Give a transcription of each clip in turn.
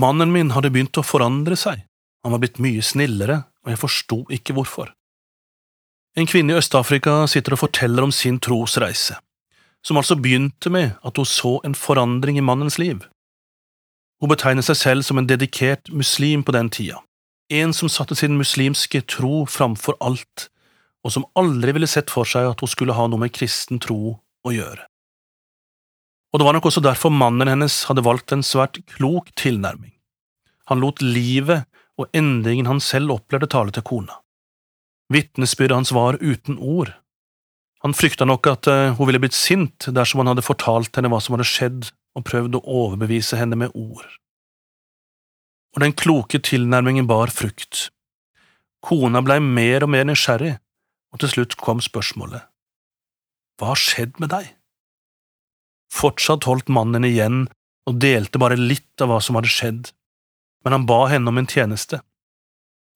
Mannen min hadde begynt å forandre seg, han var blitt mye snillere, og jeg forsto ikke hvorfor. En kvinne i Øst-Afrika sitter og forteller om sin trosreise, som altså begynte med at hun så en forandring i mannens liv. Hun betegner seg selv som en dedikert muslim på den tida, en som satte sin muslimske tro framfor alt, og som aldri ville sett for seg at hun skulle ha noe med kristen tro å gjøre. Og det var nok også derfor mannen hennes hadde valgt en svært klok tilnærming. Han lot livet og endringen han selv opplevde tale til kona. Vitnesbyrdet hans var uten ord. Han frykta nok at uh, hun ville blitt sint dersom han hadde fortalt henne hva som hadde skjedd og prøvd å overbevise henne med ord. Og den kloke tilnærmingen bar frukt. Kona blei mer og mer nysgjerrig, og til slutt kom spørsmålet. Hva har skjedd med deg? Fortsatt holdt mannen igjen og delte bare litt av hva som hadde skjedd, men han ba henne om en tjeneste.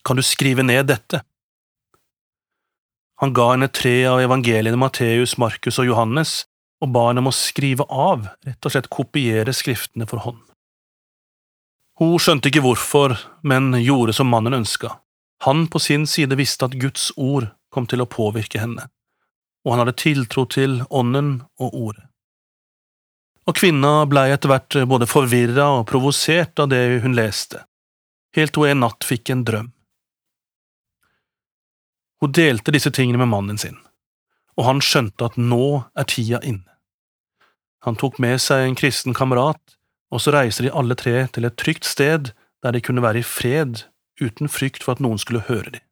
Kan du skrive ned dette? Han ga henne tre av evangeliene Matteus, Markus og Johannes, og ba henne om å skrive av, rett og slett kopiere skriftene for hånd. Hun skjønte ikke hvorfor, men gjorde som mannen ønska. Han på sin side visste at Guds ord kom til å påvirke henne, og han hadde tiltro til Ånden og Ordet. Og kvinna blei etter hvert både forvirra og provosert av det hun leste, helt til hun en natt fikk en drøm. Hun delte disse tingene med mannen sin, og han skjønte at nå er tida inne. Han tok med seg en kristen kamerat, og så reiste de alle tre til et trygt sted der de kunne være i fred uten frykt for at noen skulle høre dem.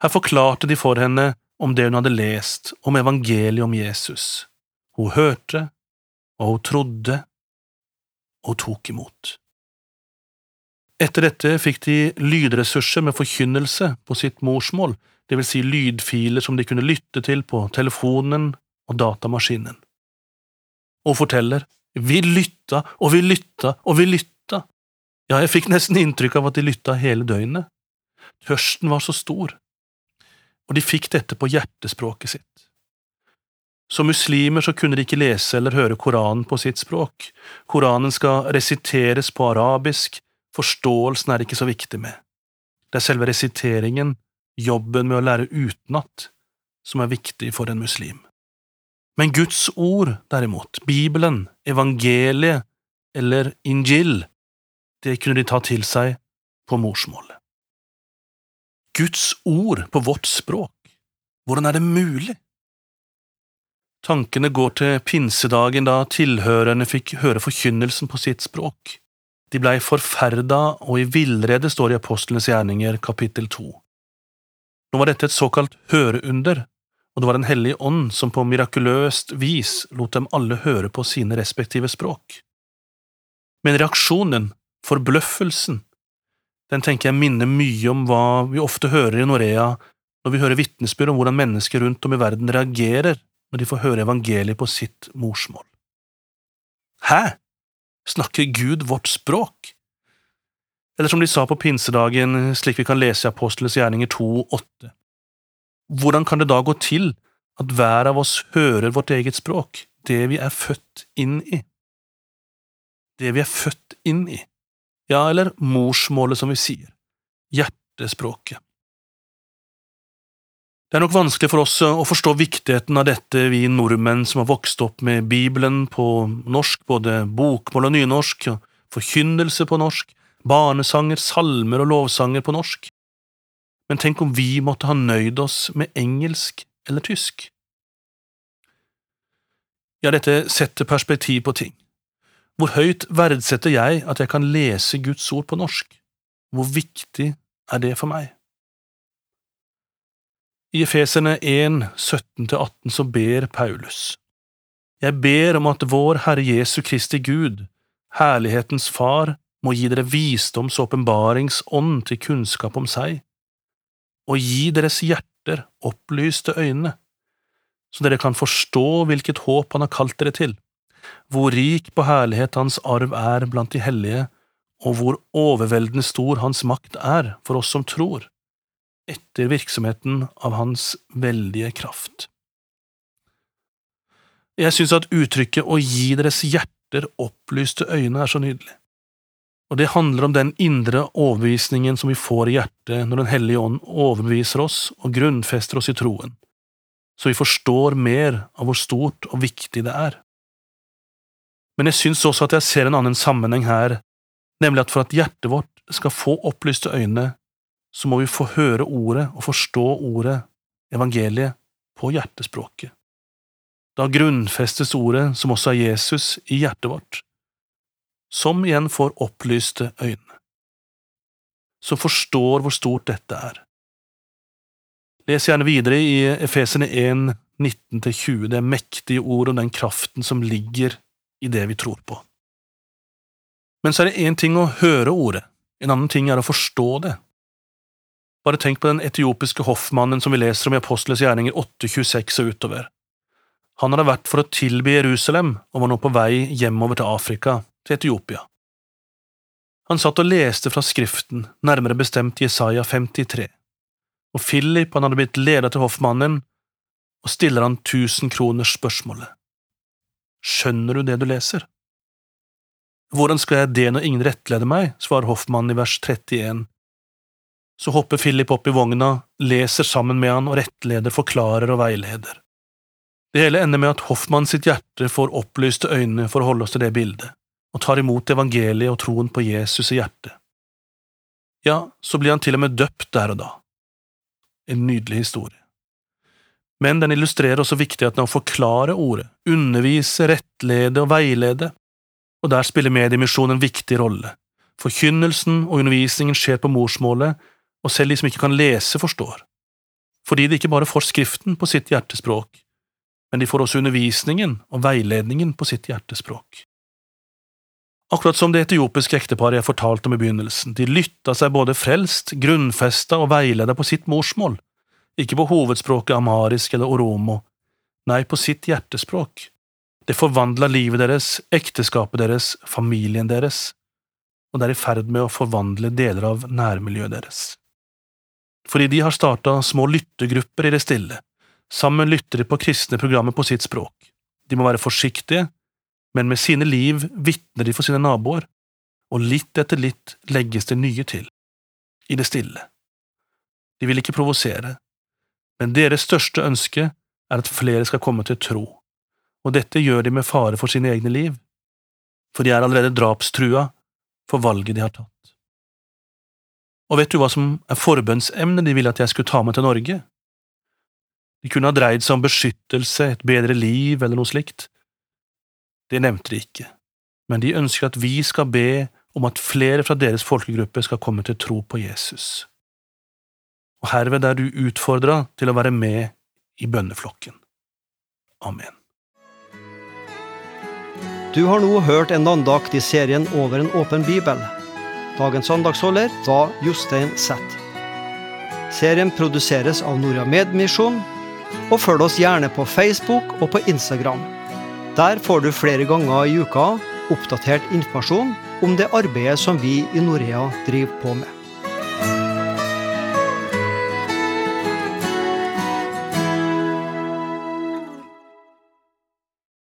Her forklarte de for henne om det hun hadde lest om evangeliet om Jesus. Hun hørte, og hun trodde, og tok imot. Etter dette fikk de lydressurser med forkynnelse på sitt morsmål, det vil si lydfiler som de kunne lytte til på telefonen og datamaskinen. Og forteller, vi lytta og vi lytta og vi lytta, ja, jeg fikk nesten inntrykk av at de lytta hele døgnet. Tørsten var så stor, og de fikk dette på hjertespråket sitt. Som muslimer så kunne de ikke lese eller høre Koranen på sitt språk. Koranen skal resiteres på arabisk, forståelsen er ikke så viktig med. Det er selve resiteringen, jobben med å lære utenat, som er viktig for en muslim. Men Guds ord, derimot, Bibelen, evangeliet eller injil, det kunne de ta til seg på morsmålet. Guds ord på vårt språk, hvordan er det mulig? Tankene går til pinsedagen da tilhørerne fikk høre forkynnelsen på sitt språk. De blei forferda og i villrede, står i Apostlenes gjerninger, kapittel to. Nå var dette et såkalt høreunder, og det var Den hellige ånd som på mirakuløst vis lot dem alle høre på sine respektive språk. Men reaksjonen, forbløffelsen, den tenker jeg minner mye om hva vi ofte hører i Norea når vi hører vitnesbyrd om hvordan mennesker rundt om i verden reagerer når de får høre evangeliet på sitt morsmål. Hæ? Snakker Gud vårt språk? Eller som de sa på pinsedagen, slik vi kan lese i Apostlenes gjerninger 2,8. Hvordan kan det da gå til at hver av oss hører vårt eget språk, det vi er født inn i? Det vi er født inn i, ja, eller morsmålet, som vi sier, hjertespråket. Det er nok vanskelig for oss å forstå viktigheten av dette, vi nordmenn som har vokst opp med Bibelen på norsk, både bokmål og nynorsk, forkynnelse på norsk, barnesanger, salmer og lovsanger på norsk. Men tenk om vi måtte ha nøyd oss med engelsk eller tysk? Ja, dette setter perspektiv på ting. Hvor høyt verdsetter jeg at jeg kan lese Guds ord på norsk? Hvor viktig er det for meg? I Efesene 1, 17–18 så ber Paulus. Jeg ber om at vår Herre Jesu Kristi Gud, herlighetens Far, må gi dere visdoms- og åpenbaringsånd til kunnskap om seg, og gi deres hjerter opplyste øyne, så dere kan forstå hvilket håp han har kalt dere til, hvor rik på herlighet hans arv er blant de hellige, og hvor overveldende stor hans makt er for oss som tror etter virksomheten av hans veldige kraft. Jeg synes at uttrykket å gi deres hjerter opplyste øyne er så nydelig. Og det handler om den indre overbevisningen som vi får i hjertet når Den hellige ånd overbeviser oss og grunnfester oss i troen, så vi forstår mer av hvor stort og viktig det er. Men jeg synes også at jeg ser en annen sammenheng her, nemlig at for at hjertet vårt skal få opplyste øyne, så må vi få høre ordet og forstå ordet, evangeliet, på hjertespråket. Da grunnfestes ordet, som også er Jesus, i hjertet vårt, som igjen får opplyste øyne, som forstår hvor stort dette er. Les gjerne videre i Efesene 1, 19–20, det mektige ord og den kraften som ligger i det vi tror på. Men så er det én ting å høre ordet, en annen ting er å forstå det. Bare tenk på den etiopiske hoffmannen som vi leser om i Apostles gjerninger 8.26 og utover. Han hadde vært for å tilby Jerusalem og var nå på vei hjemover til Afrika, til Etiopia. Han satt og leste fra Skriften, nærmere bestemt Jesaja 53, og Philip han hadde blitt leder til hoffmannen, og stiller han tusen kroners spørsmålet. Skjønner du det du leser? Hvordan skal jeg det når ingen rettleder meg, svarer hoffmannen i vers 31. Så hopper Philip opp i vogna, leser sammen med han og rettleder, forklarer og veileder. Det hele ender med at Hoffmann sitt hjerte får opplyste øyne for å holde oss til det bildet, og tar imot evangeliet og troen på Jesus i hjertet. Ja, så blir han til og med døpt der og da. En nydelig historie. Men den illustrerer også viktigheten av å forklare ordet, undervise, rettlede og veilede, og der spiller Mediemisjonen en viktig rolle. Forkynnelsen og undervisningen skjer på morsmålet, og selv de som ikke kan lese, forstår. Fordi de ikke bare får Skriften på sitt hjertespråk, men de får også undervisningen og veiledningen på sitt hjertespråk. Akkurat som det etiopiske ekteparet jeg fortalte om i begynnelsen, de lytta seg både frelst, grunnfesta og veileda på sitt morsmål, ikke på hovedspråket amarisk eller oromo, nei, på sitt hjertespråk. Det forvandla livet deres, ekteskapet deres, familien deres, og det er i ferd med å forvandle deler av nærmiljøet deres. Fordi de har starta små lyttegrupper i det stille, Sammen lytter de på kristne programmer på sitt språk. De må være forsiktige, men med sine liv vitner de for sine naboer, og litt etter litt legges det nye til, i det stille. De vil ikke provosere, men deres største ønske er at flere skal komme til tro, og dette gjør de med fare for sine egne liv, for de er allerede drapstrua for valget de har tatt. Og vet du hva som er forbønnsemnet de ville at jeg skulle ta med til Norge? De kunne ha dreid seg om beskyttelse, et bedre liv eller noe slikt. Det nevnte de ikke, men de ønsker at vi skal be om at flere fra deres folkegruppe skal komme til tro på Jesus. Og herved er du utfordra til å være med i bønneflokken. Amen. Du har nå hørt en andakt i serien Over en åpen bibel. Dagens andagsholder var Jostein Zett. Serien produseres av Norea Medmisjon og følg oss gjerne på Facebook og på Instagram. Der får du flere ganger i uka oppdatert informasjon om det arbeidet som vi i Norea driver på med.